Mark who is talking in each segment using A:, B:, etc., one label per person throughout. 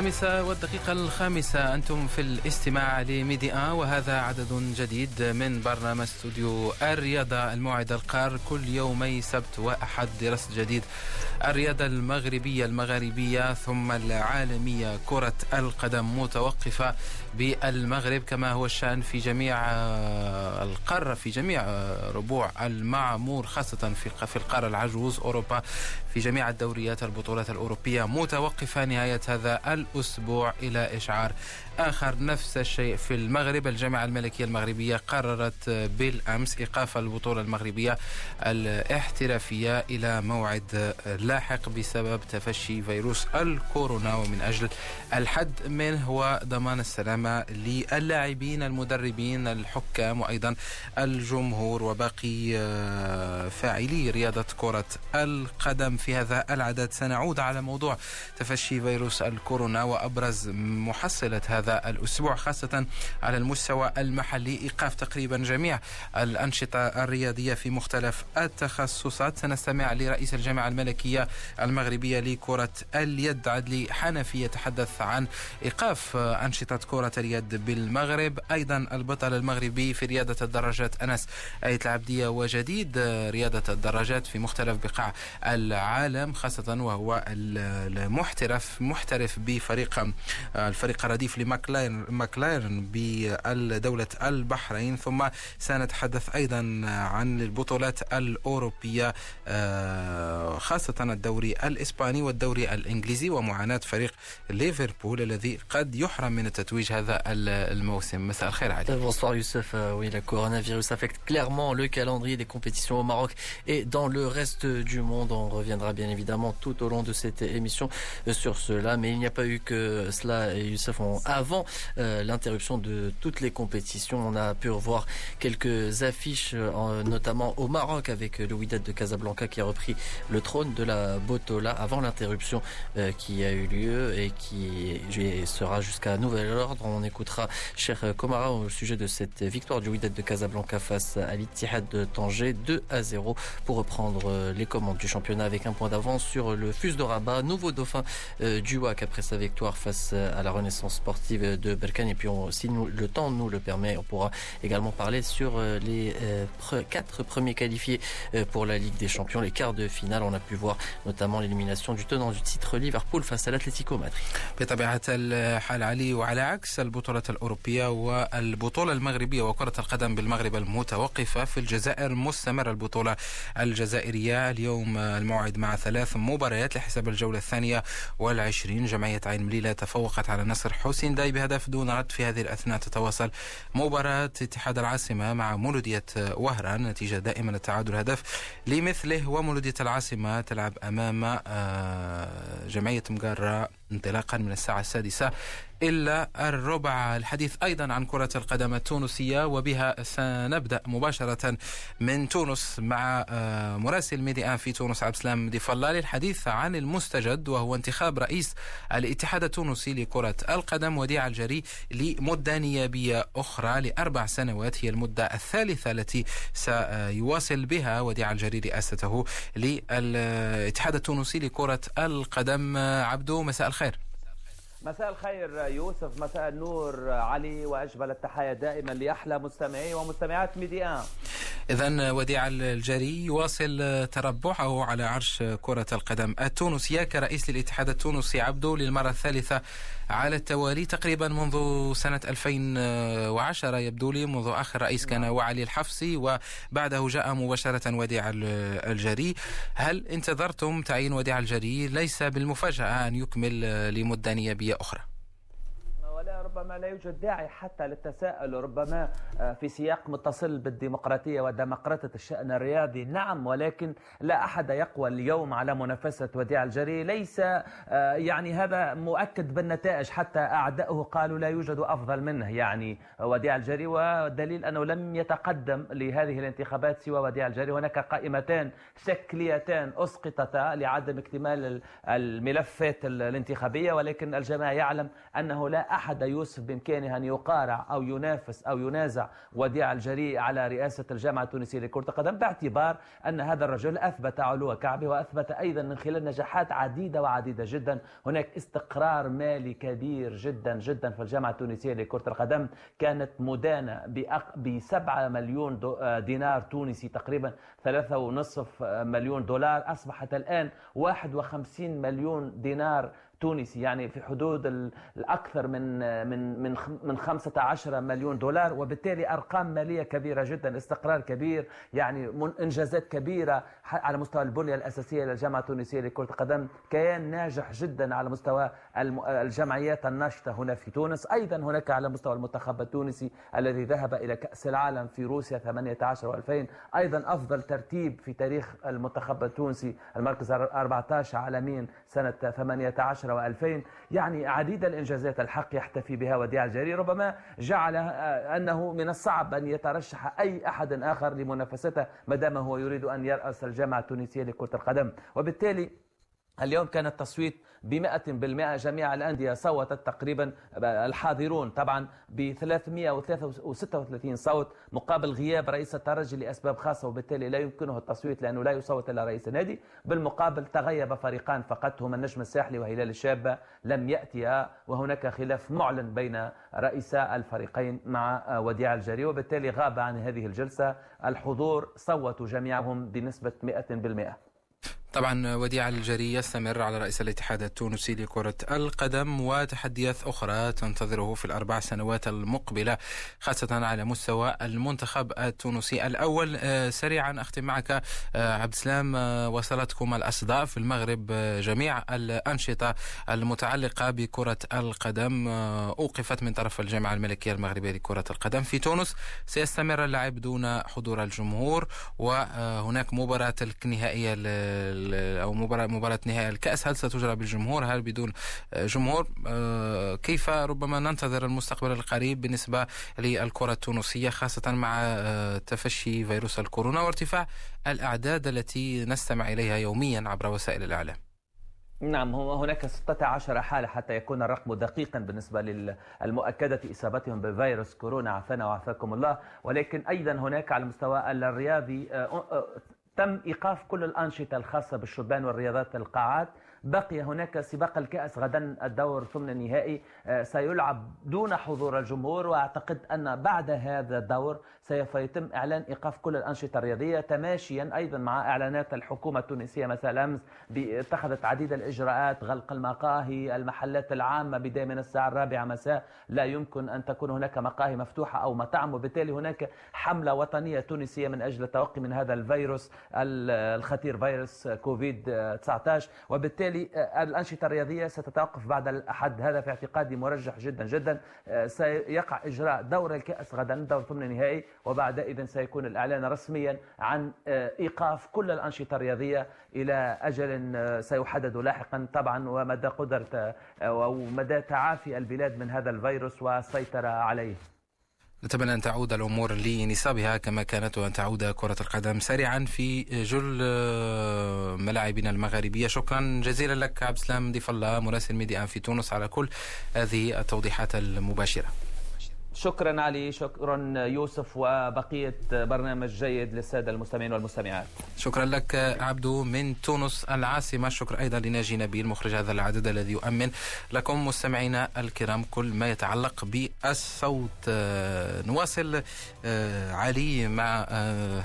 A: الخامسة والدقيقة الخامسة. أنتم في الاستماع لميدي آن وهذا عدد جديد من برنامج استوديو الرياضة الموعد القار كل يومي سبت وأحد درس جديد. الرياضة المغربية المغاربية ثم العالمية كرة القدم متوقفة بالمغرب كما هو الشأن في جميع آه، القارة في جميع آه، ربوع المعمور خاصة في في القارة العجوز أوروبا في جميع الدوريات البطولات الأوروبية متوقفة نهاية هذا الأسبوع إلى إشعار آخر نفس الشيء في المغرب. الجامعة الملكية المغربية قررت بالأمس إيقاف البطولة المغربية الاحترافية إلى موعد لاحق بسبب تفشي فيروس الكورونا. ومن أجل الحد منه وضمان السلامة للاعبين المدربين الحكام وأيضا الجمهور وباقي آه، فاعلي رياضة كرة القدم. في هذا العدد سنعود على موضوع تفشي فيروس الكورونا. وأبرز محصلة هذا هذا الأسبوع خاصة على المستوى المحلي. إيقاف تقريبا جميع الأنشطة الرياضية في مختلف التخصصات. سنستمع لرئيس الجامعة الملكية المغربية لكرة اليد. عدلي حنفي يتحدث عن إيقاف أنشطة كرة اليد بالمغرب. أيضا البطل المغربي في رياضة الدراجات أنس أيت العبدية وجديد رياضة الدراجات في مختلف بقاع العالم خاصة وهو المحترف محترف بفريق الفريق الرديف ل McLaren McLaren بدولة البحرين ثم سنتحدث أيضا عن البطولات الأوروبية آه، خاصة الدوري الإسباني والدوري الإنجليزي ومعاناة فريق ليفربول الذي قد يحرم من التتويج هذا الموسم مساء الخير علي
B: Bonsoir Youssef, euh, oui le coronavirus affecte clairement le calendrier des compétitions au Maroc et dans le reste du monde. On reviendra bien évidemment tout au long de cette émission euh, sur cela, mais il n'y a pas eu que cela Youssef ont avant euh, l'interruption de toutes les compétitions. On a pu revoir quelques affiches, euh, notamment au Maroc avec le Wydad de Casablanca qui a repris le trône de la Botola avant l'interruption euh, qui a eu lieu et qui sera jusqu'à nouvel ordre. On écoutera Cher Komara au sujet de cette victoire du Wydad de Casablanca face à l'Ittihad de Tanger 2 à 0 pour reprendre les commandes du championnat avec un point d'avance sur le Fus de Rabat, nouveau dauphin du WAC après sa victoire face à la Renaissance sportive de Berkane. Et puis, si nous, le temps nous le permet, on pourra également parler sur euh, les euh, quatre premiers qualifiés euh, pour la Ligue des Champions, les quarts de finale. On a pu voir notamment l'élimination du tenant du titre Liverpool face à l'Atlético Madrid.
A: بطبيعة الحال علي وعلى عكس البطولة الأوروبية والبطولة المغربية وكرة القدم بالمغرب المتوقفة في الجزائر مستمر البطولة الجزائرية اليوم الموعد مع ثلاث مباريات لحساب الجولة الثانية والعشرين جمعية عين مليلة تفوقت على نصر حسين داي بهدف دون رد في هذه الأثناء تتواصل مباراة اتحاد العاصمة مع مولودية وهران نتيجة دائما التعادل هدف لمثله ومولودية العاصمة تلعب أمام آه، جمعية مقرة انطلاقا من الساعة السادسة إلا الربع. الحديث أيضا عن كرة القدم التونسية وبها سنبدأ مباشرة من تونس مع آه، مراسل Médi 1 في تونس عبد السلام ضيف الله للحديث عن المستجد وهو انتخاب رئيس الاتحاد التونسي لكرة القدم وديع الجري لمدة نيابية أخرى لأربع سنوات. هي المدة الثالثة التي سيواصل بها وديع الجري رئاسته للاتحاد التونسي لكرة القدم. عبدو مساء الخير.
C: مساء الخير يوسف مساء النور علي وأجمل التحايا دائما لأحلى مستمعي ومستمعات Médi 1.
A: اذا وديع الجري يواصل تربعه على عرش كرة القدم. التونسيه كرئيس للاتحاد التونسي عبدو للمرة الثالثة على التوالي تقريبا منذ سنة 2010 يبدو لي منذ آخر رئيس كان نعم. وعلي الحفصي وبعده جاء مباشرة وديع الجري. هل انتظرتم تعيين وديع الجري؟ ليس بالمفاجأة أن يكمل لمدة نيابية أخرى.
C: ولا ربما لا يوجد داعي حتى للتساؤل ربما آه، في سياق متصل بالديمقراطية وديمقراطية الشأن الرياضي. نعم ولكن لا أحد يقوى اليوم على منافسة وديع الجري. ليس آه، يعني هذا مؤكد بالنتائج حتى أعداؤه قالوا لا يوجد أفضل منه يعني وديع الجري. والدليل أنه لم يتقدم لهذه الانتخابات سوى وديع الجري. هناك قائمتان شكليتان أسقطتا لعدم اكتمال الملفات الانتخابية ولكن الجميع يعلم أنه لا أحد يريد يوسف بإمكانه أن يقارع أو ينافس أو ينازع وديع الجري على رئاسة الجامعة التونسية لكرة القدم باعتبار أن هذا الرجل أثبت علو كعبه وأثبت أيضا من خلال نجاحات عديدة وعديدة جدا. هناك استقرار مالي كبير جدا جدا في الجامعة التونسية لكرة القدم. كانت مدانة ب 7 مليون دينار تونسي تقريبا 3.5 مليون دولار. أصبحت الآن 51 مليون دينار تونسي يعني في حدود الأكثر من من من من 15 مليون دولار وبالتالي أرقام مالية كبيرة جدا استقرار كبير يعني إنجازات كبيرة على مستوى البنية الأساسية للجامعة التونسية لكرة القدم كيان ناجح جدا على مستوى الجمعيات الناشطة هنا في تونس. أيضا هناك على مستوى المنتخب التونسي الذي ذهب إلى كأس العالم في روسيا 18 و2000 أيضا أفضل ترتيب في تاريخ المنتخب التونسي المركز 14 عالميا سنة 18 و2000 يعني عديد الإنجازات الحق يحتفي بها وديع الجري ربما جعل أنه من الصعب أن يترشح أي أحد آخر لمنافسته ما دام هو يريد أن يرأس الجامعة التونسية لكرة القدم. وبالتالي اليوم كان التصويت بمئة بالمئة. جميع الأندية صوتت تقريبا الحاضرون طبعا ب 336 صوت مقابل غياب رئيس الترجي لأسباب خاصة وبالتالي لا يمكنه التصويت لأنه لا يصوت إلا رئيس النادي بالمقابل تغيب فريقان فقط هما النجم الساحلي وهلال الشابة لم يأتيا وهناك خلاف معلن بين رئيسا الفريقين مع وديع الجري وبالتالي غاب عن هذه الجلسة. الحضور صوتوا جميعهم بنسبة 100%
A: طبعا وديع الجري يستمر على رئيس الاتحاد التونسي لكرة القدم وتحديات أخرى تنتظره في الأربع سنوات المقبلة خاصة على مستوى المنتخب التونسي. الأول آه، سريعا أختم معك آه، عبد السلام آه، وصلتكم الأصداء في المغرب جميع الأنشطة المتعلقة بكرة القدم أوقفت من طرف الجامعة الملكية المغربية لكرة القدم في تونس. سيستمر اللعب دون حضور الجمهور وهناك مباراة النهائية أو مباراه مباراة نهائي الكأس. هل ستجرى بالجمهور؟ هل بدون جمهور؟ آه، كيف ربما ننتظر المستقبل القريب بالنسبة للكرة التونسية خاصة مع آه، تفشي فيروس الكورونا وارتفاع الأعداد التي نستمع إليها يوميا عبر وسائل الإعلام؟
C: نعم هناك 16 حالة حتى يكون الرقم دقيقا بالنسبة للمؤكدة إصابتهم بفيروس كورونا. عافانا وعافاكم الله. ولكن أيضا هناك على المستوى الرياضي آه، تم إيقاف كل الأنشطة الخاصة بالشبان والرياضات القاعات. بقي هناك سباق الكأس غدا الدور ثمن النهائي. آه، سيلعب دون حضور الجمهور وأعتقد أن بعد هذا الدور سوف يتم إعلان إيقاف كل الأنشطة الرياضية تماشيا أيضا مع إعلانات الحكومة التونسية. مساء الأمس اتخذت عديد الإجراءات غلق المقاهي المحلات العامة بداية من الساعة الرابعة مساء. لا يمكن أن تكون هناك مقاهي مفتوحة أو مطاعم وبالتالي هناك حملة وطنية تونسية من أجل التوقي من هذا الفيروس. الخطير فيروس كوفيد 19 وبالتالي الأنشطة الرياضية ستتوقف بعد الأحد. هذا في اعتقادي مرجح جدا جدا. سيقع إجراء دور الكأس غدا دور ثمن النهائي وبعد إذن سيكون الإعلان رسميا عن آه، إيقاف كل الأنشطة الرياضية إلى أجل آه، سيحدد لاحقا طبعا ومدى قدرة آه، أو مدى تعافي البلاد من هذا الفيروس والسيطرة عليه.
A: نتمنى أن تعود الأمور لنصابها كما كانت وأن تعود كرة القدم سريعا في جل ملاعبنا المغاربية. شكرا جزيلا لك عبد السلام ضيف الله مراسل ميديا في تونس على كل هذه التوضيحات المباشرة.
C: شكرا علي شكرا يوسف وبقية برنامج جيد للسادة المستمعين والمستمعات.
A: شكرا لك عبدو من تونس العاصمة. شكرا أيضا لناجي نبيل مخرج هذا العدد الذي يؤمن لكم مستمعينا الكرام كل ما يتعلق بالصوت. نواصل علي مع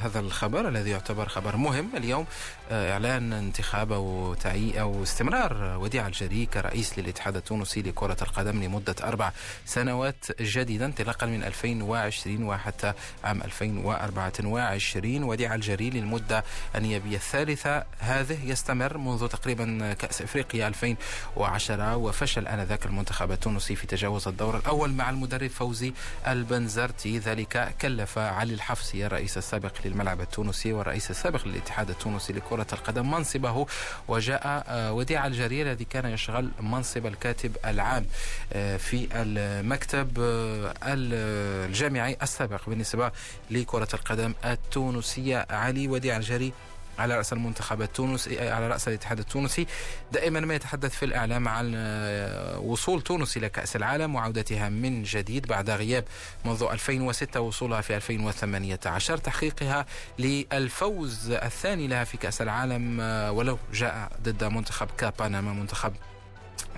A: هذا الخبر الذي يعتبر خبر مهم اليوم. إعلان انتخاب أو تعيين أو استمرار وديع الجري كرئيس للاتحاد التونسي لكرة القدم لمدة أربع سنوات جديدة انطلاقا من 2020 وحتى عام 2024 وديع الجري للمدة النيابية الثالثة. هذه يستمر منذ تقريبا كأس إفريقيا 2010 وفشل آنذاك المنتخب التونسي في تجاوز الدور الأول مع المدرب فوزي البنزرتي. ذلك كلف علي الحفصي الرئيس السابق للملعب التونسي والرئيس السابق للاتحاد التونسي لكرة القدم منصبه وجاء آه، وديع الجري الذي كان يشغل منصب الكاتب العام آه، في المكتب آه، الجامعي السابق بالنسبة لكرة القدم التونسية. علي وديع الجري على رأس المنتخب التونسي على رأس الاتحاد التونسي. دائما ما يتحدث في الإعلام عن آه، وصول تونس إلى كأس العالم وعودتها من جديد بعد غياب منذ 2006 وصولها في 2018 تحقيقها للفوز الثاني لها في كأس العالم آه، ولو جاء ضد منتخب كاباناما منتخب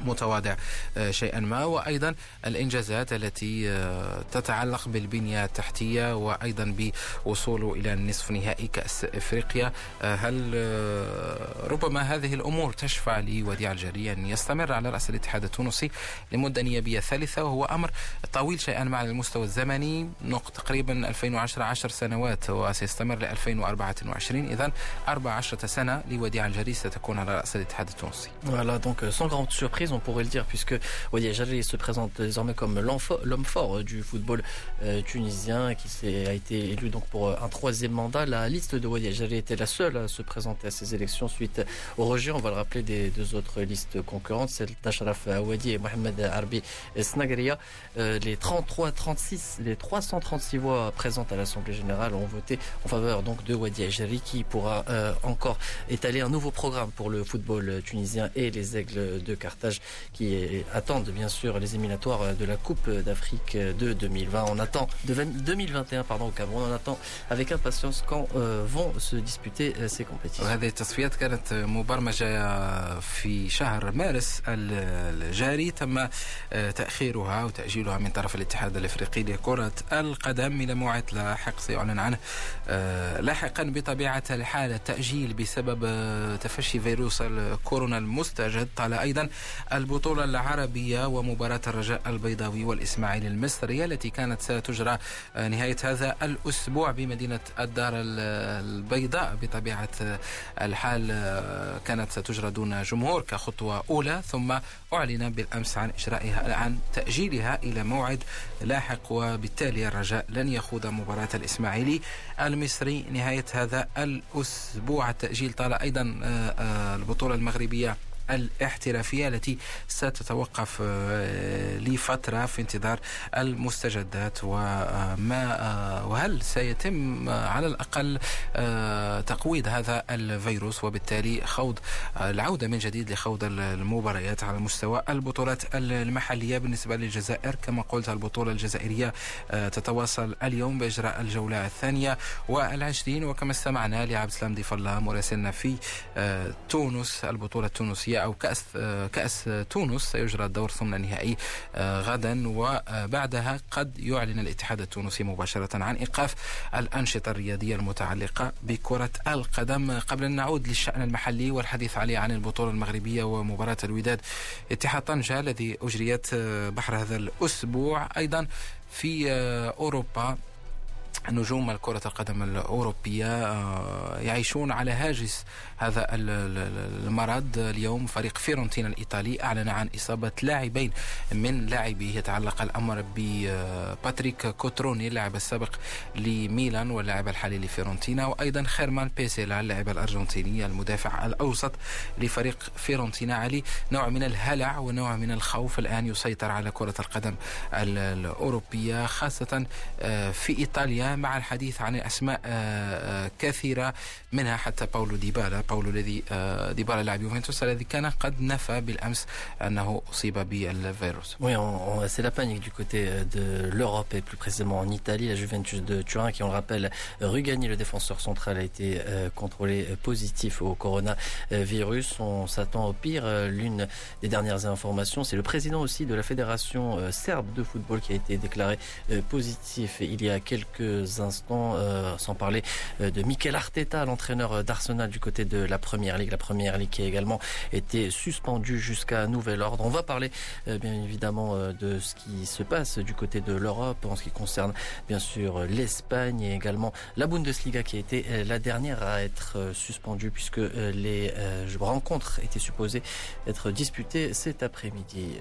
A: متواضع آه، شيئا ما. وأيضا الإنجازات التي آه، تتعلق بالبنية التحتية وأيضا بوصوله إلى نصف نهائي كأس إفريقيا. آه، هل ربما هذه الأمور تشفع لوديع الجري أن يستمر على رأس الاتحاد التونسي لمدة نيابية ثالثة؟ وهو أمر طويل شيئا ما على المستوى الزمني نقط تقريبا 2010 10 سنوات وسيستمر ل 2024 اذا 14 سنة لوديع الجري ستكون على رأس الاتحاد التونسي.
B: Voilà donc sans on pourrait le dire, puisque Wadi Ajari se présente désormais comme l'homme fort du football euh, tunisien, qui a été élu donc pour euh, un troisième mandat. La liste de Wadi Ajari était la seule à se présenter à ces élections suite au rejet, on va le rappeler, des deux autres listes concurrentes, celle d'Ashraf Wadi et Mohamed Arbi Snagaria. Euh, les 33, 36, les 336 voix présentes à l'Assemblée générale ont voté en faveur donc de Wadi Ajari, qui pourra encore étaler un nouveau programme pour le football tunisien et les Aigles de Carthage qui attendent bien sûr les éliminatoires de la Coupe d'Afrique de 2020. On attend de 2021 pardon au Cameroun. On attend avec impatience quand euh, vont se disputer euh, ces compétitions.
A: هذه التصفيات كانت مبرمجة في شهر مارس الجاري تم تأخيرها وتأجيلها من طرف الاتحاد الافريقي لكرة القدم إلى موعد لاحق سيعلن عنه لاحقا بطبيعة الحال التأجيل بسبب تفشي فيروس الكورونا المستجد طال أيضا البطولة العربية ومباراة الرجاء البيضاوي والإسماعيلي المصري التي كانت ستجرى آه، نهاية هذا الأسبوع بمدينة الدار البيضاء. بطبيعة الحال آه، كانت ستجرى دون جمهور كخطوة أولى ثم أعلن بالأمس عن إجرائها عن تأجيلها إلى موعد لاحق وبالتالي الرجاء لن يخوض مباراة الإسماعيلي المصري نهاية هذا الأسبوع. التأجيل طال أيضا آه، البطولة المغربية الاحترافية التي ستتوقف آه، لفترة في انتظار المستجدات وما آه، وهل سيتم على الأقل آه، تقويض هذا الفيروس؟ وبالتالي خوض العودة من جديد لخوض المباريات على مستوى البطولات المحلية بالنسبة للجزائر. كما قلت البطولة الجزائرية تتواصل اليوم بإجراء الجولة الثانية والعشرين. وكما استمعنا لعبد السلام ضيف الله مراسلنا في تونس البطولة التونسية أو كأس كأس تونس سيجرى الدور ثم النهائي آه، غدا. وبعدها قد يعلن الاتحاد التونسي مباشرة عن إيقاف الأنشطة الرياضية المتعلقة بكرة القدم. قبل أن نعود للشأن المحلي والحديث عليه عن البطولة المغربية ومباراة الوداد اتحاد طنجة الذي أجريت آه، بحر هذا الأسبوع أيضا في آه، أوروبا. نجوم كرة القدم الأوروبية يعيشون على هاجس هذا المرض. اليوم فريق فيرونتينا الإيطالي أعلن عن إصابة لاعبين من لاعبيه يتعلق الأمر بباتريك كوتروني اللاعب السابق لميلان واللاعب الحالي لفيرونتينا وأيضا خيرمان بيسيلا اللاعب الأرجنتيني المدافع الأوسط لفريق فيرونتينا علي نوع من الهلع ونوع من الخوف الآن يسيطر على كرة القدم الأوروبية خاصة آه، في إيطاليا. مع الحديث عن أسماء آه، آه، كثيرة منها حتى باولو ديبالا باولو الذي ديبالا لاعب يوفنتوس الذي كان قد نفى بالامس انه اصيب بالفيروس.
B: Oui, c'est la panique du côté de l'Europe et plus précisément en Italie. La Juventus de Turin, qui on le rappelle, Rugani, le défenseur central, a été euh, contrôlé positif au coronavirus. On s'attend au pire. L'une des dernières informations, c'est le président aussi de la fédération euh, serbe de football qui a été déclaré euh, positif il y a quelques instants, sans parler de Mikel Arteta, l'entraîneur d'Arsenal du côté de la Première Ligue. La Première Ligue qui a également été suspendue jusqu'à nouvel ordre. On va parler euh, bien évidemment euh, de ce qui se passe du côté de l'Europe en ce qui concerne bien sûr l'Espagne et également la Bundesliga qui a été euh, la dernière à être suspendue puisque les rencontres étaient supposées être disputées cet après-midi.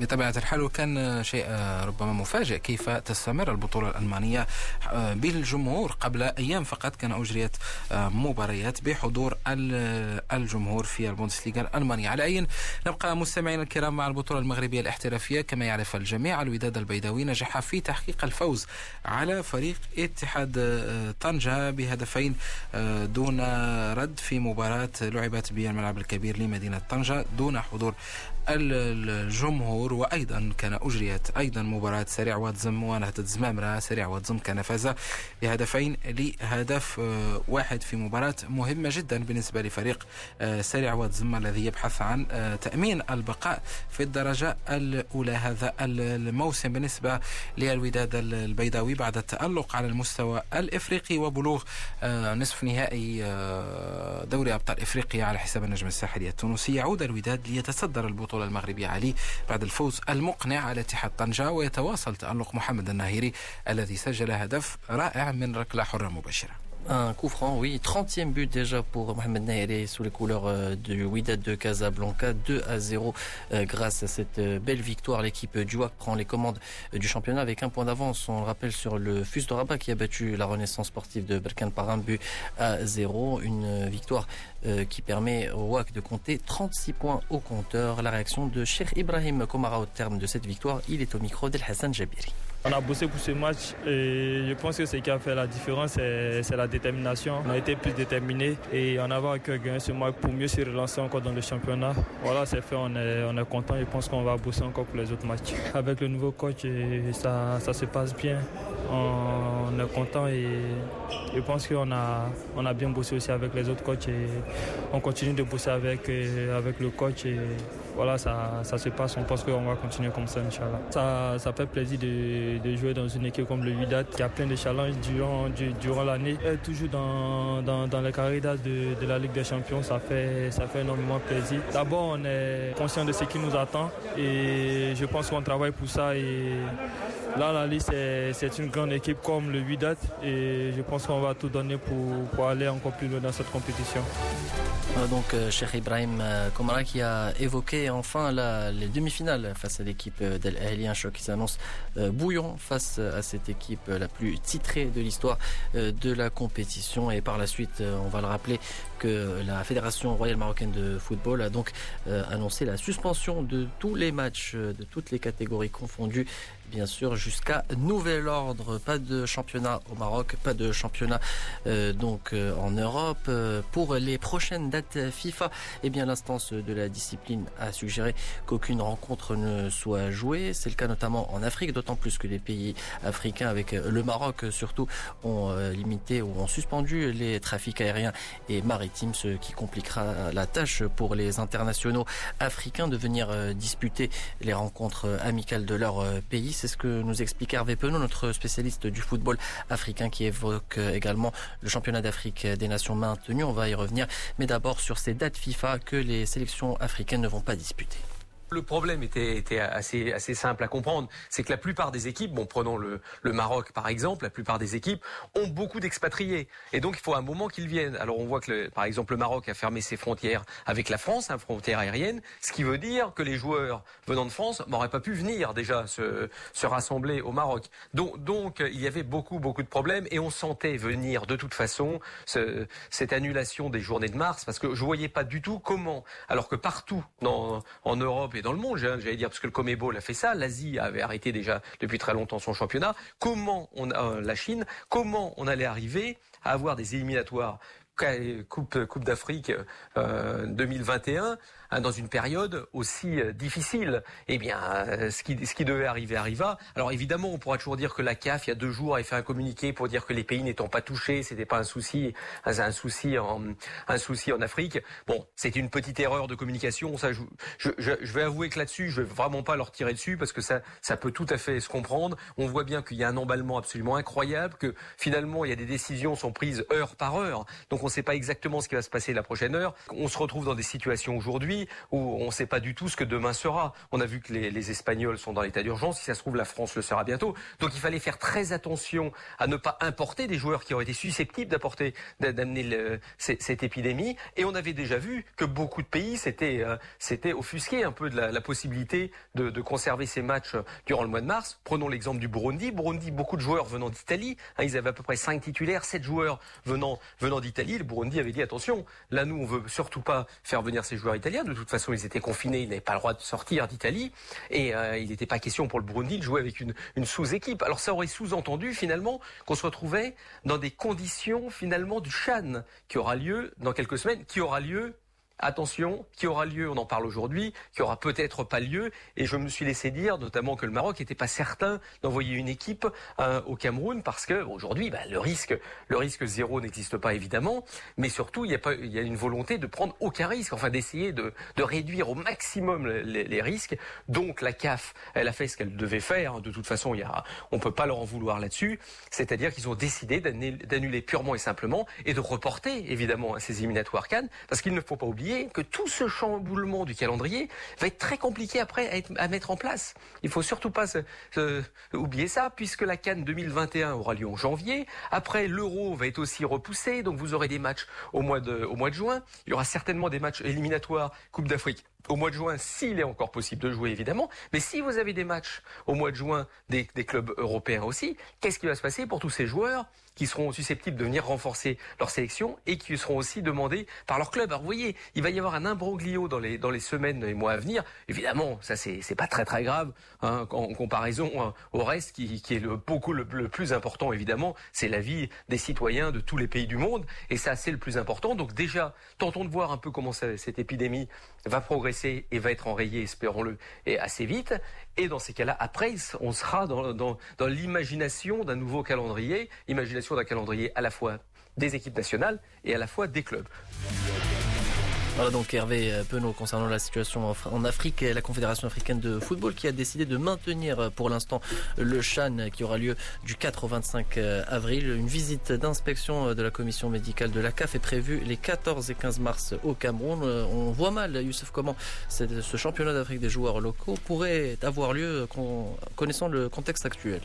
A: بطبيعة الحال وكان شيء ربما مفاجئ كيف تستمر البطولة الألمانية بالجمهور. قبل أيام فقط كان أجريت مباريات بحضور الجمهور في البوندسليغا الألمانية. على أي نبقى مستمعينا الكرام مع البطولة المغربية الاحترافية. كما يعرف الجميع الوداد البيضاوي نجح في تحقيق الفوز على فريق اتحاد طنجة بهدفين دون رد في مباراة لعبت بالملعب الكبير لمدينة طنجة دون حضور الجمهور وأيضا كان أجريت أيضا مباراة سريع واتزم ونهضه زمامرة سريع واتزم كان فاز بهدفين لهدف آه، واحد في مباراة مهمة جدا بالنسبة لفريق آه، سريع واتزم الذي يبحث عن آه، تأمين البقاء في الدرجة الأولى هذا الموسم. بالنسبة للوداد البيضاوي بعد التألق على المستوى الإفريقي وبلوغ نصف نهائي دوري أبطال إفريقيا على حساب النجم الساحلي التونسي يعود الوداد ليتصدر البطولة. البطولة المغربية علي بعد الفوز المقنع على اتحاد طنجة ويتواصل تألق محمد الناهيري الذي سجل هدف رائع من ركلة حرة مباشرة.
B: Un coup franc, oui. 30e but déjà pour Mohamed Naïri sous les couleurs euh, du Wydad de Casablanca. 2 à 0 euh, grâce à cette euh, belle victoire. L'équipe du WAC prend les commandes du championnat avec un point d'avance. On le rappelle sur le FUS de Rabat qui a battu la Renaissance sportive de Berkane par un but à 0. Une victoire qui permet au WAC de compter 36 points au compteur. La réaction de Cheikh Ibrahim Komara au terme de cette victoire, il est au micro d'El Hassan Jabiri.
D: On a bossé pour ce match et je pense que ce qui a fait la différence, c'est la détermination. On a été plus déterminés et on avait à gagner ce match pour mieux se relancer encore dans le championnat. Voilà, c'est fait, on est, on est content. Je pense qu'on va bosser encore pour les autres matchs. Avec le nouveau coach, ça, ça se passe bien. On, est content et je pense qu'on a, on a bien bossé aussi avec les autres coachs et on continue de bosser avec, avec le coach voilà, ça, ça se passe. On pense qu'on va continuer comme ça, Inch'Allah. Ça, ça fait plaisir de, jouer dans une équipe comme le Vidat qui a plein de challenges durant, durant l'année. Toujours dans, dans, dans les carrés de, de, la Ligue des Champions, ça fait, ça fait énormément plaisir. D'abord, on est conscient de ce qui nous attend et je pense qu'on travaille pour ça. Et là, la liste, c'est une grande équipe comme le Vidat et je pense qu'on va tout donner pour, pour aller encore plus loin dans cette compétition.
B: Donc, euh, Cheikh Ibrahim euh, Komara qui a évoqué enfin la, les demi-finales face à l'équipe euh, d'El Ahly, un choc qui s'annonce bouillon face à cette équipe la plus titrée de l'histoire de la compétition. Et par la suite, on va le rappeler que la Fédération royale marocaine de football a donc annoncé la suspension de tous les matchs de toutes les catégories confondues bien sûr jusqu'à nouvel ordre. Pas de championnat au Maroc, pas de championnat euh, donc euh, en Europe. Euh, pour les prochaines dates FIFA, eh bien l'instance de la discipline a suggéré qu'aucune rencontre ne soit jouée. C'est le cas notamment en Afrique, d'autant plus que les pays africains, avec le Maroc surtout, ont limité ou ont suspendu les trafics aériens et maritimes, ce qui compliquera la tâche pour les internationaux africains de venir disputer les rencontres amicales de leur pays. C'est ce que nous explique Hervé Penaud, notre spécialiste du football africain qui évoque également le championnat d'Afrique des nations maintenu. On va y revenir. Mais d'abord sur ces dates FIFA que les sélections africaines ne vont pas disputer.
E: Le problème était, était assez, assez simple à comprendre, c'est que la plupart des équipes, bon prenons le, le Maroc par exemple, la plupart des équipes ont beaucoup d'expatriés et donc il faut un moment qu'ils viennent. Alors on voit que le, par exemple le Maroc a fermé ses frontières avec la France, hein, frontière aérienne, ce qui veut dire que les joueurs venant de France n'auraient pas pu venir déjà se, se rassembler au Maroc. Donc, donc il y avait beaucoup beaucoup de problèmes et on sentait venir de toute façon ce, cette annulation des journées de mars parce que je voyais pas du tout comment, alors que partout dans, en Europe dans le monde, j'allais dire, parce que le Comebol a fait ça, l'Asie avait arrêté déjà depuis très longtemps son championnat. Comment on a, euh, la Chine, comment on allait arriver à avoir des éliminatoires Coupe, coupe d'Afrique euh, 2021 Hein, dans une période aussi euh, difficile. Eh bien, euh, ce qui, ce qui devait arriver arriva. Alors évidemment, on pourra toujours dire que la CAF, il y a deux jours, a fait un communiqué pour dire que les pays n'étant pas touchés, c'était pas un souci, un souci en, un souci en Afrique. Bon, c'était une petite erreur de communication. Ça, je, je, vais avouer que là-dessus, je vais vraiment pas leur tirer dessus parce que ça, ça peut tout à fait se comprendre. On voit bien qu'il y a un emballement absolument incroyable, que finalement, il y a des décisions sont prises heure par heure. Donc on ne sait pas exactement ce qui va se passer la prochaine heure. On se retrouve dans des situations aujourd'hui où on ne sait pas du tout ce que demain sera. On a vu que les, Espagnols sont dans l'état d'urgence. Si ça se trouve, la France le sera bientôt. Donc il fallait faire très attention à ne pas importer des joueurs qui auraient été susceptibles d'apporter, d'amener cette épidémie. Et on avait déjà vu que beaucoup de pays s'étaient, euh, s'étaient offusqués un peu de la, possibilité de, conserver ces matchs durant le mois de mars. Prenons l'exemple du Burundi. Burundi, beaucoup de joueurs venant d'Italie. Hein, ils avaient à peu près 5 titulaires, 7 joueurs venant, d'Italie. Le Burundi avait dit attention, là nous on veut surtout pas faire venir ces joueurs italiens. Toute façon, ils étaient confinés, ils n'avaient pas le droit de sortir d'Italie. Et euh, il n'était pas question pour le Burundi de jouer avec une, une sous-équipe. Alors ça aurait sous-entendu finalement qu'on se retrouvait dans des conditions finalement du Chan qui aura lieu dans quelques semaines, qui aura lieu attention, qui aura lieu, on en parle aujourd'hui, qui aura peut-être pas lieu. Et je me suis laissé dire, notamment, que le Maroc n'était pas certain d'envoyer une équipe euh, au Cameroun parce que aujourd'hui, bah, le risque, le risque zéro n'existe pas évidemment, mais surtout, il y a une volonté de prendre aucun risque, enfin d'essayer de, réduire au maximum les, risques. Donc la CAF, elle a fait ce qu'elle devait faire. De toute façon, il y on peut pas leur en vouloir là-dessus. C'est-à-dire qu'ils ont décidé d'annuler purement et simplement et de reporter évidemment ces éliminatoires Cannes, parce qu'il ne faut pas que tout ce chamboulement du calendrier va être très compliqué après à, mettre en place. Il faut surtout pas oublier ça, puisque la Cannes 2021 aura lieu en janvier. Après, l'Euro va être aussi repoussé, donc vous aurez des matchs au mois de, juin. Il y aura certainement des matchs éliminatoires Coupe d'Afrique au mois de juin, s'il est encore possible de jouer évidemment, mais si vous avez des matchs au mois de juin des clubs européens aussi, qu'est-ce qui va se passer pour tous ces joueurs? Qui seront susceptibles de venir renforcer leur sélection et qui seront aussi demandés par leur club. Alors vous voyez, il va y avoir un imbroglio dans les, dans les semaines et mois à venir. Évidemment, ça c'est, pas très très grave hein, en comparaison hein, au reste qui, est le, beaucoup le, plus important évidemment, c'est la vie des citoyens de tous les pays du monde et ça c'est le plus important. Donc déjà, tentons de voir un peu comment cette épidémie va progresser et va être enrayée, espérons-le, et assez vite. Et dans ces cas-là, après, on sera dans, l'imagination d'un nouveau calendrier, imagination d'un calendrier à la fois des équipes nationales et à la fois des clubs.
B: Voilà donc Hervé Penaud concernant la situation en Afrique la Confédération africaine de football qui a décidé de maintenir pour l'instant le Chan qui aura lieu du 4 au 25 avril. Une visite d'inspection de la commission médicale de la CAF est prévue les 14 et 15 mars au Cameroun. On voit mal, Youssef, comment ce championnat d'Afrique des joueurs locaux pourrait avoir lieu connaissant le contexte actuel.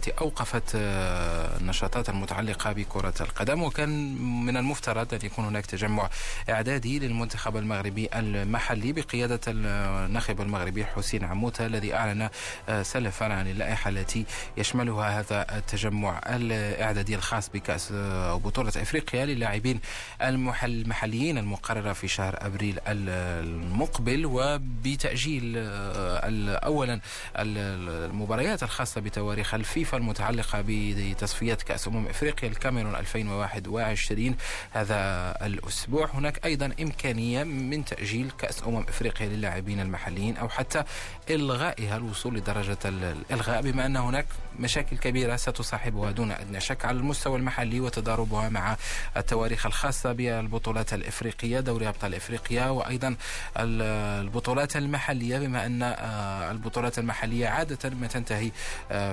A: التي أوقفت النشاطات المتعلقة بكرة القدم. وكان من المفترض أن يكون هناك تجمع إعدادي للمنتخب المغربي المحلي بقيادة الناخب المغربي حسين عموتة الذي أعلن سلفا عن اللائحة التي يشملها هذا التجمع الإعدادي الخاص بكأس أو بطولة إفريقيا للاعبين المحليين المقررة في شهر أبريل المقبل. وبتأجيل أولا المباريات الخاصة بتواريخ الفيفا المتعلقة بتصفيات كأس أمم إفريقيا الكاميرون 2021 هذا الأسبوع. هناك أيضا إمكانية من تأجيل كأس أمم إفريقيا للاعبين المحليين أو حتى إلغائها الوصول لدرجة الإلغاء بما أن هناك مشاكل كبيرة ستصاحبها دون أدنى شك على المستوى المحلي وتضاربها مع التواريخ الخاصة بالبطولات الإفريقية دوري أبطال إفريقيا وأيضا البطولات المحلية بما أن البطولات المحلية عادة ما تنتهي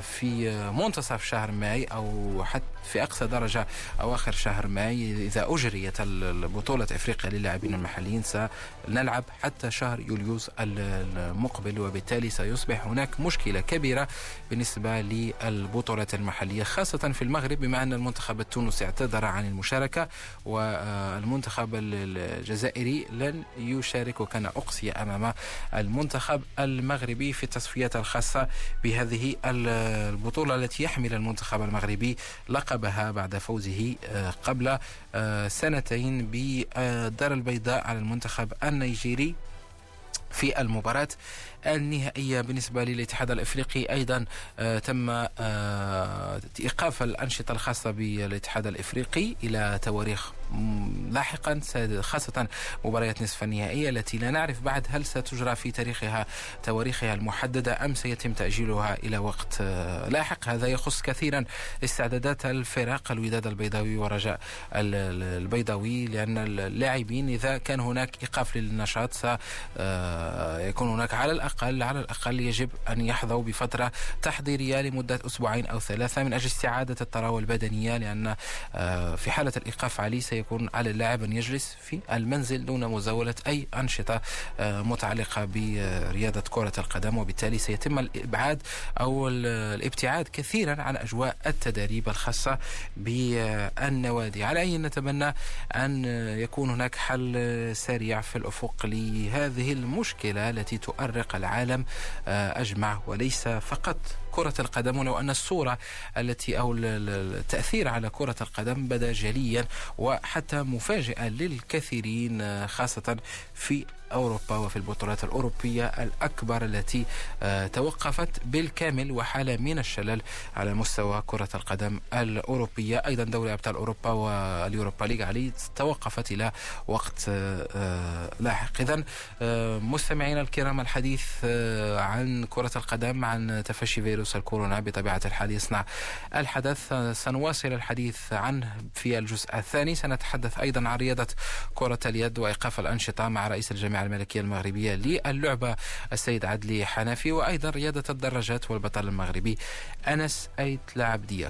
A: في منتصف شهر ماي أو حتى في أقصى درجة أواخر شهر ماي. إذا أجريت البطولة إفريقيا للاعبين المحليين سنلعب حتى شهر يوليوز المقبل وبالتالي سيصبح هناك مشكلة كبيرة بالنسبة للبطولات المحلية خاصة في المغرب بما أن المنتخب التونسي اعتذر عن المشاركة والمنتخب الجزائري لن يشارك. وكان أقصي أمام المنتخب المغربي في التصفيات الخاصة بهذه البطولة التي يحمل المنتخب المغربي لقبها بعد فوزه قبل سنتين بالدار البيضاء على المنتخب النيجيري في المباراة. النهائية بالنسبة للاتحاد الإفريقي. أيضا تم إيقاف الأنشطة الخاصة بالاتحاد الإفريقي إلى تواريخ لاحقا خاصة مباريات نصف النهائية التي لا نعرف بعد هل ستجرى في تاريخها تواريخها المحددة أم سيتم تأجيلها إلى وقت لاحق. هذا يخص كثيرا استعدادات الفرق الوداد البيضاوي ورجاء البيضاوي لأن اللاعبين إذا كان هناك إيقاف للنشاط سيكون هناك على الأقل الأقل على الأقل يجب أن يحظوا بفترة تحضيرية لمدة أسبوعين أو ثلاثة من أجل استعادة الطراوة البدنية لأن آه، في حالة الإيقاف عليه سيكون على اللاعب أن يجلس في المنزل دون مزاولة أي أنشطة آه، متعلقة برياضة كرة القدم وبالتالي سيتم الإبعاد أو الابتعاد كثيرا عن أجواء التدريب الخاصة بالنوادي. على أي نتمنى أن يكون هناك حل سريع في الأفق لهذه المشكلة التي تؤرق العالم آه، أجمع وليس فقط. كرة القدم ولو أن الصورة التي أو التأثير على كرة القدم بدا جليا وحتى مفاجئا للكثيرين آه، خاصة في أوروبا وفي البطولات الأوروبية الأكبر التي آه، توقفت بالكامل وحالة من الشلل على مستوى كرة القدم الأوروبية. أيضا دوري أبطال أوروبا واليوروبا ليغ علي توقفت إلى وقت آه، لاحق إذا مستمعينا الكرام الحديث عن كرة القدم عن تفشي فيروس فيروس الكورونا بطبيعة الحال يصنع الحدث. سنواصل الحديث عنه في الجزء الثاني. سنتحدث أيضا عن رياضة كرة اليد وإيقاف الأنشطة مع رئيس الجامعة الملكية المغربية للعبة السيد عدلي حنفي وأيضا رياضة الدراجات والبطل المغربي أنس أيت العبدية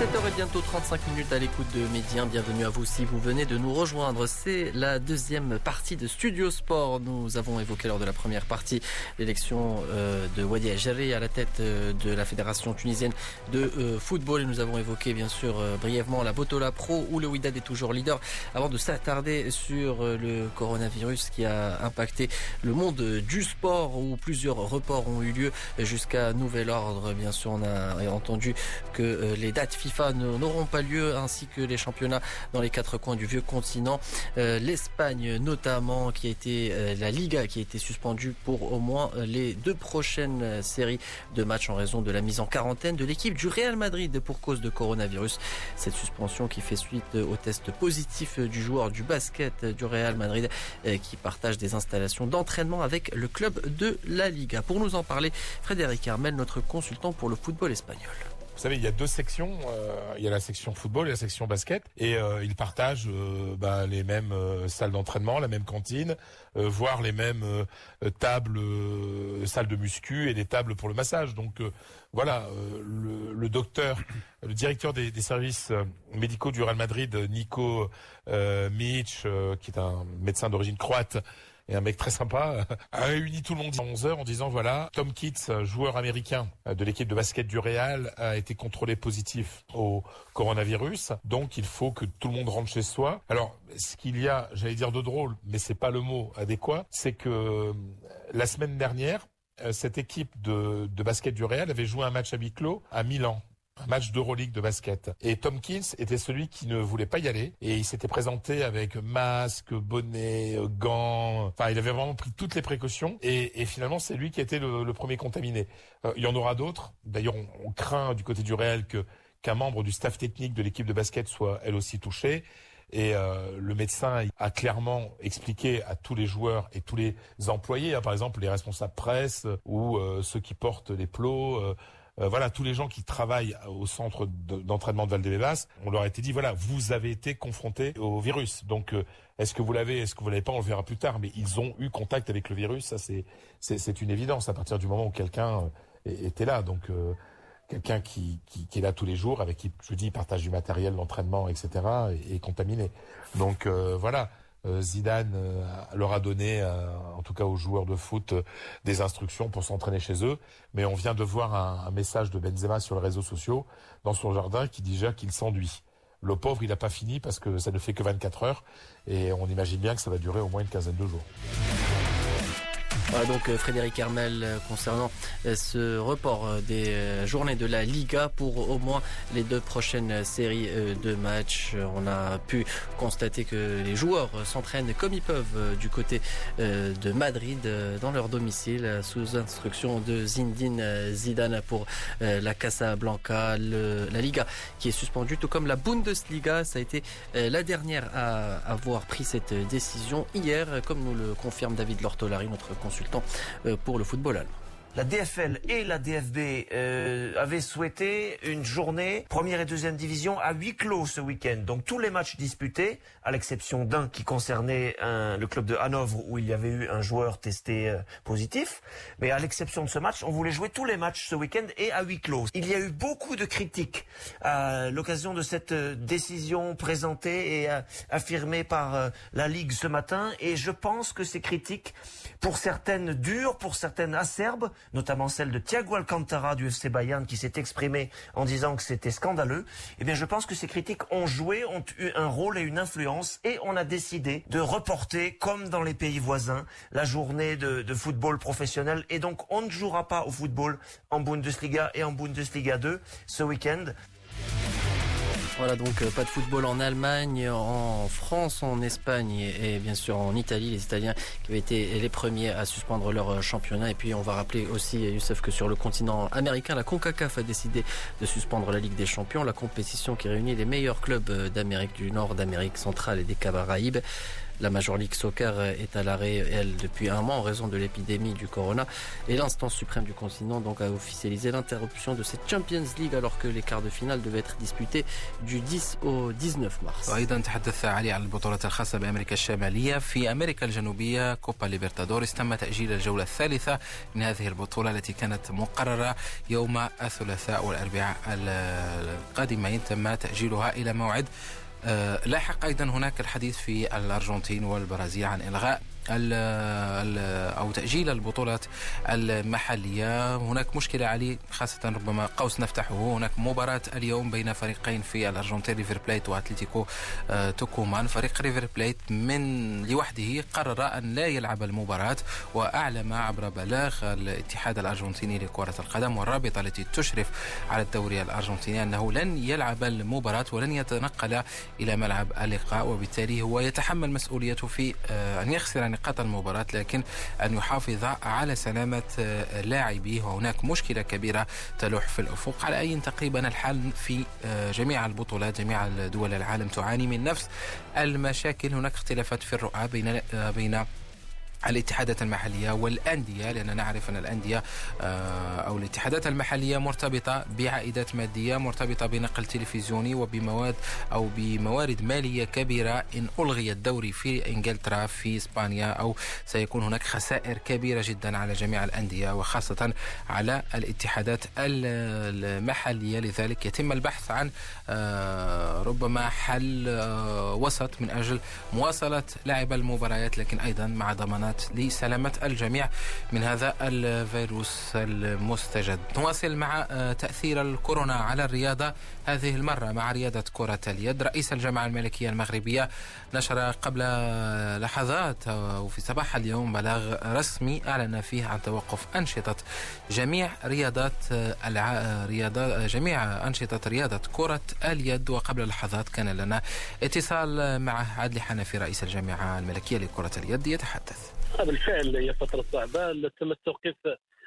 A: 7h
B: et bientôt 35 minutes à l'écoute de Médien. Bienvenue à vous si vous venez de nous rejoindre. C'est la deuxième partie de Studio Sport. Nous avons évoqué lors de la première partie l'élection euh, de Wadi Ajari à la tête euh, de la Fédération tunisienne de euh, football. Et nous avons évoqué bien sûr brièvement la Botola Pro où le Widad est toujours leader avant de s'attarder sur le coronavirus qui a impacté le monde du sport où plusieurs reports ont eu lieu jusqu'à nouvel ordre. Bien sûr, on a entendu que les dates N'auront pas lieu, ainsi que les championnats dans les quatre coins du vieux continent. Euh, L'Espagne notamment, qui a été euh, la Liga, qui a été suspendue pour au moins euh, les deux prochaines séries de matchs en raison de la mise en quarantaine de l'équipe du Real Madrid pour cause de coronavirus. Cette suspension qui fait suite au test positif du joueur du basket du Real Madrid qui partage des installations d'entraînement avec le club de la Liga. Pour nous en parler, Frédéric Armel, notre consultant pour le football espagnol.
F: Vous savez, il y a deux sections. Euh, il y a la section football et la section basket. Et euh, ils partagent euh, bah, les mêmes salles d'entraînement, la même cantine, voire les mêmes tables, salles de muscu et des tables pour le massage. Donc voilà, le, docteur, le directeur des, des services médicaux du Real Madrid, Nico Mitch, qui est un médecin d'origine croate, et un mec très sympa, a réuni tout le monde à 11h en disant voilà, Tom Kitts, joueur américain de l'équipe de basket du Real, a été contrôlé positif au coronavirus. Donc il faut que tout le monde rentre chez soi. Alors, ce qu'il y a, j'allais dire de drôle, mais c'est pas le mot adéquat, c'est que euh, la semaine dernière, euh, cette équipe de, de basket du Real avait joué un match à huis clos à Milan un match d'Euroleague de basket. Et Tomkins était celui qui ne voulait pas y aller. Et il s'était présenté avec masque, bonnet, gants. Enfin, il avait vraiment pris toutes les précautions. Et, finalement, c'est lui qui a été le, premier contaminé. Euh, il y en aura d'autres. D'ailleurs, on, craint du côté du réel que qu'un membre du staff technique de l'équipe de basket soit elle aussi touchée. Et euh, le médecin a clairement expliqué à tous les joueurs et tous les employés, hein, par exemple les responsables presse ou euh, ceux qui portent les plots, euh, voilà, tous les gens qui travaillent au centre d'entraînement de, Valdebebas, on leur a été dit, voilà, vous avez été confrontés au virus. Donc, euh, est-ce que vous l'avez, est-ce que vous l'avez pas, on le verra plus tard. Mais ils ont eu contact avec le virus, ça c'est une évidence à partir du moment où quelqu'un euh, était là. Donc, quelqu'un qui, qui, est là tous les jours, avec qui, je dis, partage du matériel, l'entraînement, etc., est, contaminé. Donc, voilà. Euh, Zidane euh, leur a donné, euh, en tout cas aux joueurs de foot, des instructions pour s'entraîner chez eux. Mais on vient de voir un, message de Benzema sur les réseaux sociaux, dans son jardin, qui dit déjà qu'il s'enduit. Le pauvre, il n'a pas fini parce que ça ne fait que 24 heures. Et on imagine bien que ça va durer au moins une quinzaine de jours
B: donc euh, Frédéric Hermel euh, concernant euh, ce report des journées de la Liga pour au moins les deux prochaines séries de matchs. On a pu constater que les joueurs s'entraînent comme ils peuvent du côté de Madrid dans leur domicile sous instruction de Zindine Zidane pour la Casablanca, la Liga qui est suspendue tout comme la Bundesliga. Ça a été la dernière à avoir pris cette décision hier comme nous le confirme David Lortolari, notre consultant euh, pour le football allemand.
G: La DFL et la DFB euh, avaient souhaité une journée première et deuxième division à huis clos ce week-end. Donc tous les matchs disputés, à l'exception d'un qui concernait le club de Hanovre où il y avait eu un joueur testé euh, positif, mais à l'exception de ce match, on voulait jouer tous les matchs ce week-end et à huis clos. Il y a eu beaucoup de critiques à l'occasion de cette euh, décision présentée et affirmée par la Ligue ce matin, et je pense que ces critiques, pour certaines dures, pour certaines acerbes, notamment celle de Thiago Alcantara du FC Bayern qui s'est exprimé en disant que c'était scandaleux, eh bien je pense que ces critiques ont joué, ont eu un rôle et une influence et on a décidé de reporter, comme dans les pays voisins, la journée de, de football professionnel et donc on ne jouera pas au football en Bundesliga et en Bundesliga 2 ce week-end.
B: Voilà donc euh, pas de football en Allemagne, en France, en Espagne et, bien sûr en Italie. Les Italiens qui avaient été les premiers à suspendre leur euh, championnat. Et puis on va rappeler aussi, Youssef, que sur le continent américain, la CONCACAF a décidé de suspendre la Ligue des Champions, la compétition qui réunit les meilleurs clubs euh, d'Amérique du Nord, d'Amérique centrale et des Caraïbes. La Major League Soccer est à l'arrêt, elle, depuis un mois en raison de l'épidémie du corona. Et l'instance suprême du continent donc a officialisé l'interruption de cette Champions League alors que les quarts de finale devaient être disputés du 10 au 19 mars.
A: وايضا تحدث علي عن البطولات الخاصه بامريكا الشماليه في امريكا الجنوبيه كوبا ليبرتادوريس تم تاجيل الجوله الثالثه من هذه البطوله التي كانت مقرره يوم الثلاثاء والاربعاء القادمين تم تاجيلها الى موعد آه، لاحق أيضا هناك الحديث في الأرجنتين والبرازيل عن إلغاء أو تأجيل البطولات المحلية. هناك مشكلة علي خاصة ربما قوس نفتحه. هناك مباراة اليوم بين فريقين في الأرجنتين ريفر بليت وأتلتيكو آه، توكومان. فريق ريفر بليت من لوحده قرر أن لا يلعب المباراة وأعلم عبر بلاغ الاتحاد الأرجنتيني لكرة القدم والرابطة التي تشرف على الدوري الأرجنتيني أنه لن يلعب المباراة ولن يتنقل إلى ملعب اللقاء وبالتالي هو يتحمل مسؤوليته في آه، أن يخسر نقاط المباراة لكن أن يحافظ على سلامة آه، لاعبيه. وهناك مشكلة كبيرة تلوح في الأفق. على أي تقريبا الحال في آه، جميع البطولات جميع دول العالم تعاني من نفس المشاكل. هناك اختلافات في الرؤى بين آه، بين الاتحادات المحلية والأندية لأننا نعرف أن الأندية آه، أو الاتحادات المحلية مرتبطة بعائدات مادية مرتبطة بنقل تلفزيوني وبمواد أو بموارد مالية كبيرة. إن ألغي الدوري في إنجلترا في إسبانيا أو سيكون هناك خسائر كبيرة جدا على جميع الأندية وخاصة على الاتحادات المحلية. لذلك يتم البحث عن آه، ربما حل آه، وسط من أجل مواصلة لعب المباريات لكن أيضا مع ضمانات لسلامة الجميع من هذا الفيروس المستجد. نواصل مع آه، تأثير الكورونا على الرياضة هذه المرة مع رياضة كرة اليد. رئيس الجامعة الملكية المغربية نشر قبل لحظات وفي صباح اليوم بلاغ رسمي أعلن فيه عن توقف أنشطة جميع رياضات الع... رياضة جميع أنشطة رياضة كرة اليد. وقبل لحظات كان لنا اتصال مع عادل حنفي رئيس الجامعة الملكية لكرة اليد يتحدث.
H: بالفعل هي فترة صعبة. تم التوقيف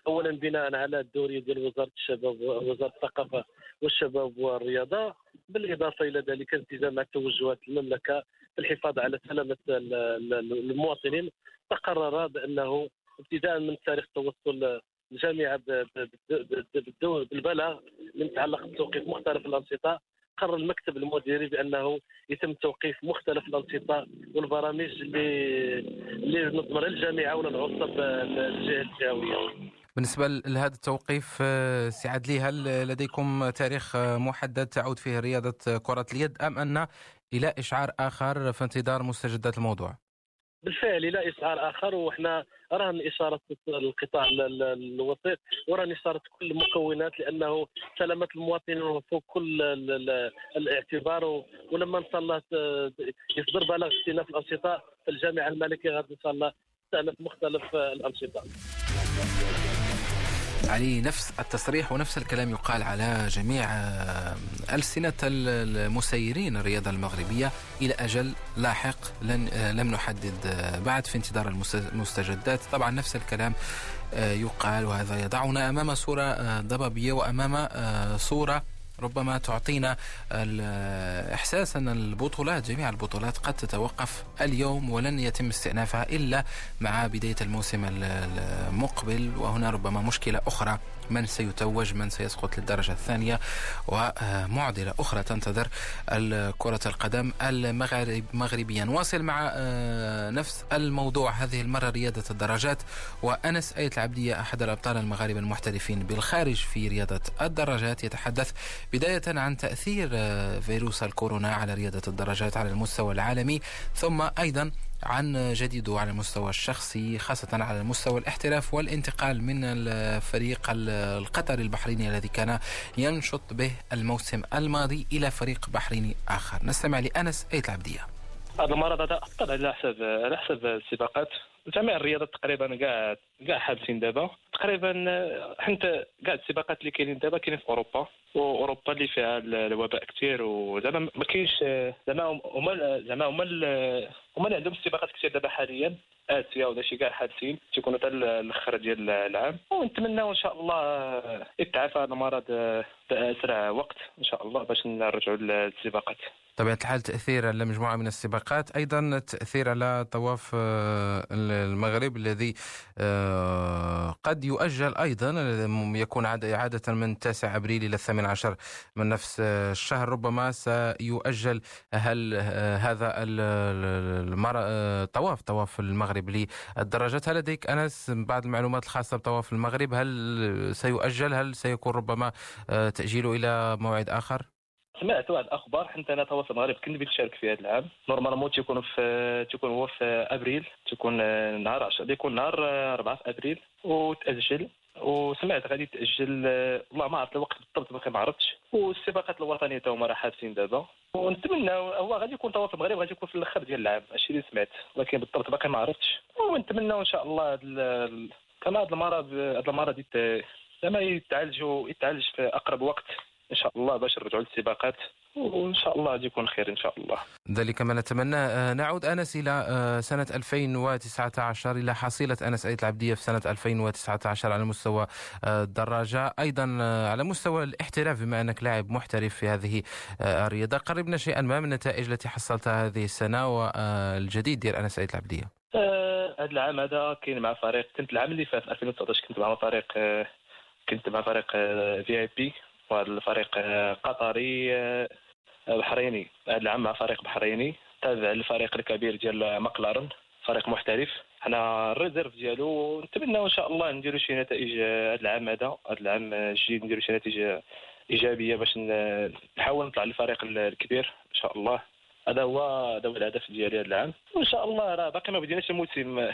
H: اولا بناء على الدوري ديال وزارة الشباب وزارة الثقافة والشباب والرياضة بالإضافة إلى ذلك التزام مع توجهات المملكة في الحفاظ على سلامة المواطنين. تقرر بأنه ابتداء من تاريخ توصل الجامعة بالبلاغ من يتعلق بتوقيف مختلف الأنشطة قرر المكتب المديري بأنه يتم توقيف مختلف الأنشطة والبرامج اللي اللي نضمنها الجامعة ولا نعصب الجهه الجهويه.
A: بالنسبة لهذا التوقيف آه، سعد لي هل لديكم تاريخ آه، محدد تعود فيه رياضة كرة اليد أم أن إلى إشعار آخر في انتظار مستجدات الموضوع؟
H: بالفعل إلى اشعار اخر وحنا رهن إشارة القطاع الوسيط ورهن إشارة كل المكونات لأنه سلامة المواطنين فوق كل الاعتبار ولما إن شاء الله يصدر بلاغ استئناف الأنشطة الجامعة الملكية غادي إن شاء الله تستأنف مختلف الأنشطة.
A: علي نفس التصريح ونفس الكلام يقال على جميع آه، ألسنة المسيرين الرياضة المغربية إلى أجل لاحق لن آه، لم نحدد آه، بعد في انتظار المستجدات. طبعا نفس الكلام يقال وهذا يضعنا أمام صورة ضبابية وأمام صورة ربما تعطينا الإحساس أن البطولات جميع البطولات قد تتوقف اليوم ولن يتم استئنافها إلا مع بداية الموسم المقبل. وهنا ربما مشكلة أخرى من سيتوج من سيسقط للدرجة الثانية ومعضلة أخرى تنتظر كرة القدم المغربية نواصل مع آه، نفس الموضوع. هذه المرة رياضة الدراجات وأنس أيت العبدية أحد الأبطال المغاربة المحترفين بالخارج في رياضة الدراجات. يتحدث بداية عن تأثير آه، فيروس الكورونا على رياضة الدراجات على المستوى العالمي ثم أيضا عن جديده على المستوى الشخصي خاصة على المستوى الاحتراف والانتقال من الفريق القطري البحريني الذي كان ينشط به الموسم الماضي إلى فريق بحريني آخر. نستمع لأنس أيت العبدية.
I: هذا المرض هذا أبطل على حساب على حساب السباقات. جميع الرياضات تقريبا كاع كاع حابسين دابا. تقريبا حنت كاع السباقات اللي كاينين دابا كاينين في أوروبا. وأوروبا اللي فيها الوباء كثير وزعما ما كاينش زعما هما زعما هما هما اللي عندهم السباقات كثير دابا حاليا آسيا ولا شي كاع حادثين تيكونوا حتى الأخر ديال العام. ونتمناو إن شاء الله يتعافى هذا المرض باسرع وقت إن شاء الله باش نرجعوا للسباقات.
A: طبيعة الحال تأثير على مجموعة من السباقات أيضا تأثير على طواف آه، المغرب الذي آه، قد يؤجل أيضا يكون عادة من 9 أبريل إلى 18 من نفس الشهر. ربما سيؤجل هل آه، هذا الطواف طواف المغرب. للدراجات هل لديك أنس بعض المعلومات الخاصة بطواف المغرب؟ هل سيؤجل؟ هل سيكون ربما تأجيله إلى موعد آخر؟
I: سمعت واحد الأخبار حيت أنا توا في المغرب كنت بغيت نشارك في هذا العام. نورمالمون تيكون في تيكون هو في أبريل تيكون نهار 10 يكون نهار 4 في أبريل وتأجل. وسمعت غادي تأجل والله ما عرفت الوقت بالضبط باقي ما عرفتش. والسباقات الوطنية تا هما راه حابسين دابا. ونتمنى هو غادي يكون توا في المغرب غادي يكون في الأخر ديال العام هادشي اللي سمعت. ولكن بالضبط باقي ما عرفتش ونتمنى إن شاء الله كما هذا المرض هذا المرض زعما يتعالجوا يتعالج في أقرب وقت. إن شاء الله باش نرجعوا للسباقات وإن شاء الله غادي يكون خير إن شاء الله.
A: ذلك ما نتمنى. آه، نعود أنس إلى آه، سنة 2019 إلى حصيلة أنس أيت العبدية في سنة 2019 على مستوى آه، الدراجة. أيضا على مستوى الاحتراف بما أنك لاعب محترف في هذه الرياضة. قربنا شيئا ما من النتائج التي حصلتها هذه السنة والجديد ديال أنس أيت العبدية.
I: هذا العام هذا كاين مع فريق كنت العام اللي فات 2019 كنت مع فريق كنت مع فريق VIB وهذا الفريق آه، قطري آه، بحريني. هذا العام مع فريق بحريني. تابع الفريق الكبير ديال ماكلارن. فريق محترف. حنا ال réserve ديالو نتمنى إن شاء الله نديرو شي نتائج آه، هذا العام هذا. هذا العام الجديد نديرو شي نتائج إيجابية باش نحاول نطلع للفريق الكبير. إن شاء الله. هذا هو هذا هو الهدف ديالي هذا العام. وإن شاء الله راه باقي ما بديناش الموسم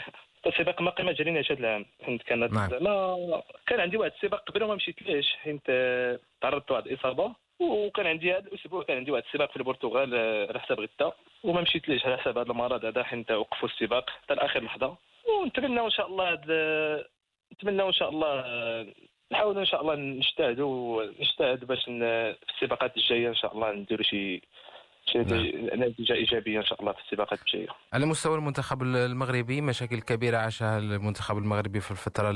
I: السباق ما جريناش هذا العام. حيت كانت نعم. ما كان عندي واحد السباق قبل وما مشيت ليش. حيت تعرضت لواحد الإصابة. وكان عندي هذا الأسبوع كان عندي واحد السباق في البرتغال آه، على حساب غدا وما مشيت ليش على حساب هذا المرض هذا. حيت وقفوا السباق حتى لآخر لحظة. ونتمنى إن شاء الله نتمنى إن شاء الله نحاول إن شاء الله نجتهدوا نجتهد باش في السباقات الجاية إن شاء الله نديروا شي نتيجة إيجابية إن شاء الله في السباقات الجايه.
A: على مستوى المنتخب المغربي مشاكل كبيرة عاشها المنتخب المغربي في الفترة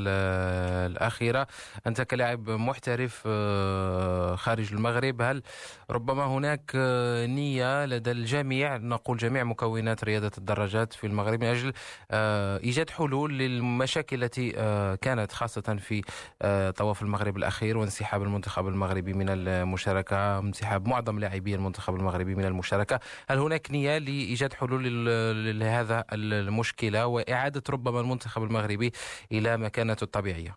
A: الأخيرة، أنت كلاعب محترف آه، خارج المغرب هل ربما هناك آه، نية لدى الجميع نقول جميع مكونات رياضة الدراجات في المغرب من أجل آه، إيجاد حلول للمشاكل التي كانت خاصة في طواف المغرب الأخير وانسحاب المنتخب المغربي من المشاركة، انسحاب معظم لاعبي المنتخب المغربي من المشاركة. المشاركة. هل هناك نية لإيجاد حلول لهذا المشكلة وإعادة ربما المنتخب المغربي إلى مكانته الطبيعية؟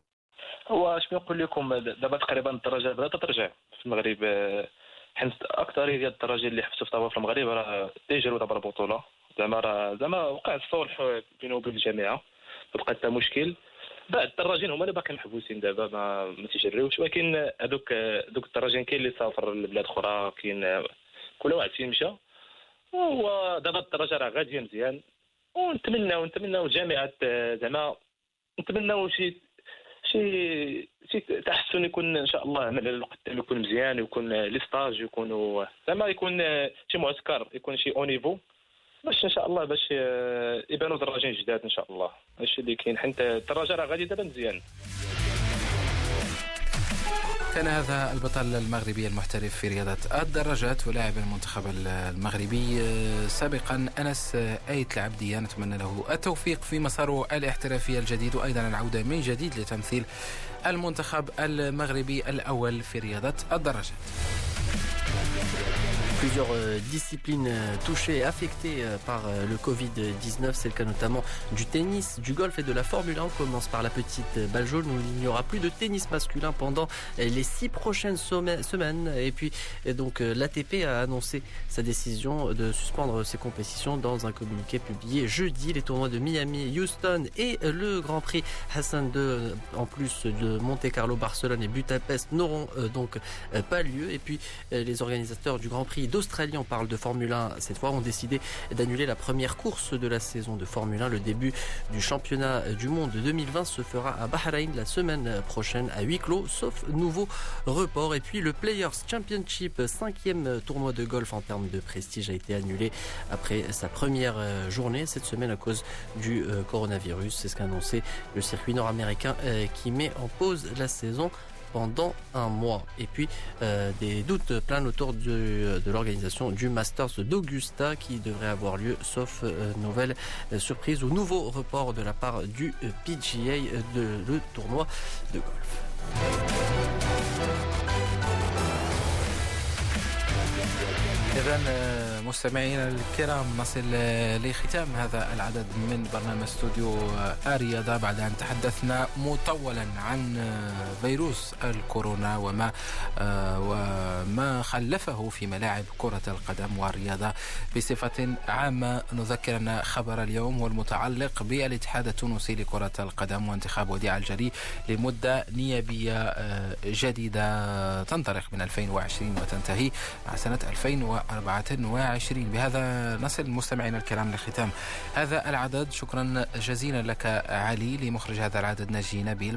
I: هو اش نقول لكم؟ دابا تقريبا الدرجة بدات ترجع في المغرب. حيت أكثر ديال الدرجه اللي حبسوا في في المغرب راه تيجروا دابا البطولة. زعما راه زعما وقع الصلح بينه وبين الجامعة بقى حتى مشكل. بعد الدراجين هما اللي باقيين محبوسين دابا ما, ما تيجريوش ولكن هذوك هذوك الدراجين كاين اللي سافر لبلاد أخرى كاين كل واحد فين مشى. ودابا الدرجة راه غادية مزيان. ونتمناو نتمناو الجامعات زعما نتمناو شي شي شي تحسن يكون إن شاء الله من القدام يكون مزيان ويكون les stages يكونوا زعما يكون شي معسكر يكون شي un niveau باش إن شاء الله باش يبانوا دراجين جداد إن شاء الله. هادشي اللي كاين. حيت الدراجه راه غادي دابا مزيان.
A: كان هذا البطل المغربي المحترف في رياضة الدراجات ولاعب المنتخب المغربي آه، سابقا أنس أيت العبدية. نتمنى له التوفيق في مساره الاحترافي الجديد وأيضا العودة من جديد لتمثيل المنتخب المغربي الأول في رياضة الدراجات.
B: Plusieurs euh, disciplines euh, touchées et affectées euh, par le Covid-19. C'est le cas notamment du tennis, du golf et de la Formule 1. On commence par la petite balle jaune où il n'y aura plus de tennis masculin pendant les six prochaines semaines. Et puis, donc, l'ATP a annoncé sa décision de suspendre ses compétitions dans un communiqué publié jeudi. Les tournois de Miami, Houston et le Grand Prix Hassan II, en plus de Monte Carlo, Barcelone et Budapest, n'auront donc pas lieu. Et puis, les organisateurs du Grand Prix d'Australie, on parle de Formule 1 cette fois, ont décidé d'annuler la première course de la saison de Formule 1. Le début du championnat du monde 2020 se fera à Bahreïn la semaine prochaine à huis clos, sauf nouveau report. Et puis le Players Championship, cinquième tournoi de golf en termes de prestige, a été annulé après sa première euh, journée cette semaine à cause du euh, coronavirus. C'est ce qu'a annoncé le circuit nord-américain euh, qui met en pause la saison pendant un mois. Et puis euh, des doutes planent autour euh, de l'organisation du Masters d'Augusta qui devrait avoir lieu sauf euh, nouvelle surprise ou nouveau report de la part du PGA de le tournoi de golf.
A: مستمعينا الكرام نصل آه، لختام هذا العدد من برنامج استوديو الرياضة آه، بعد أن تحدثنا مطولا عن فيروس الكورونا وما وما خلفه في ملاعب كرة القدم والرياضة بصفة عامة نذكر أن خبر اليوم هو المتعلق بالاتحاد التونسي لكرة القدم وانتخاب وديع الجري لمدة نيابية جديدة تنطلق من 2020 وتنتهي مع سنة 2020 24 بهذا نصل مستمعينا الكرام لختام هذا العدد. شكرا جزيلا لك علي لمخرج هذا العدد نجي نبيل.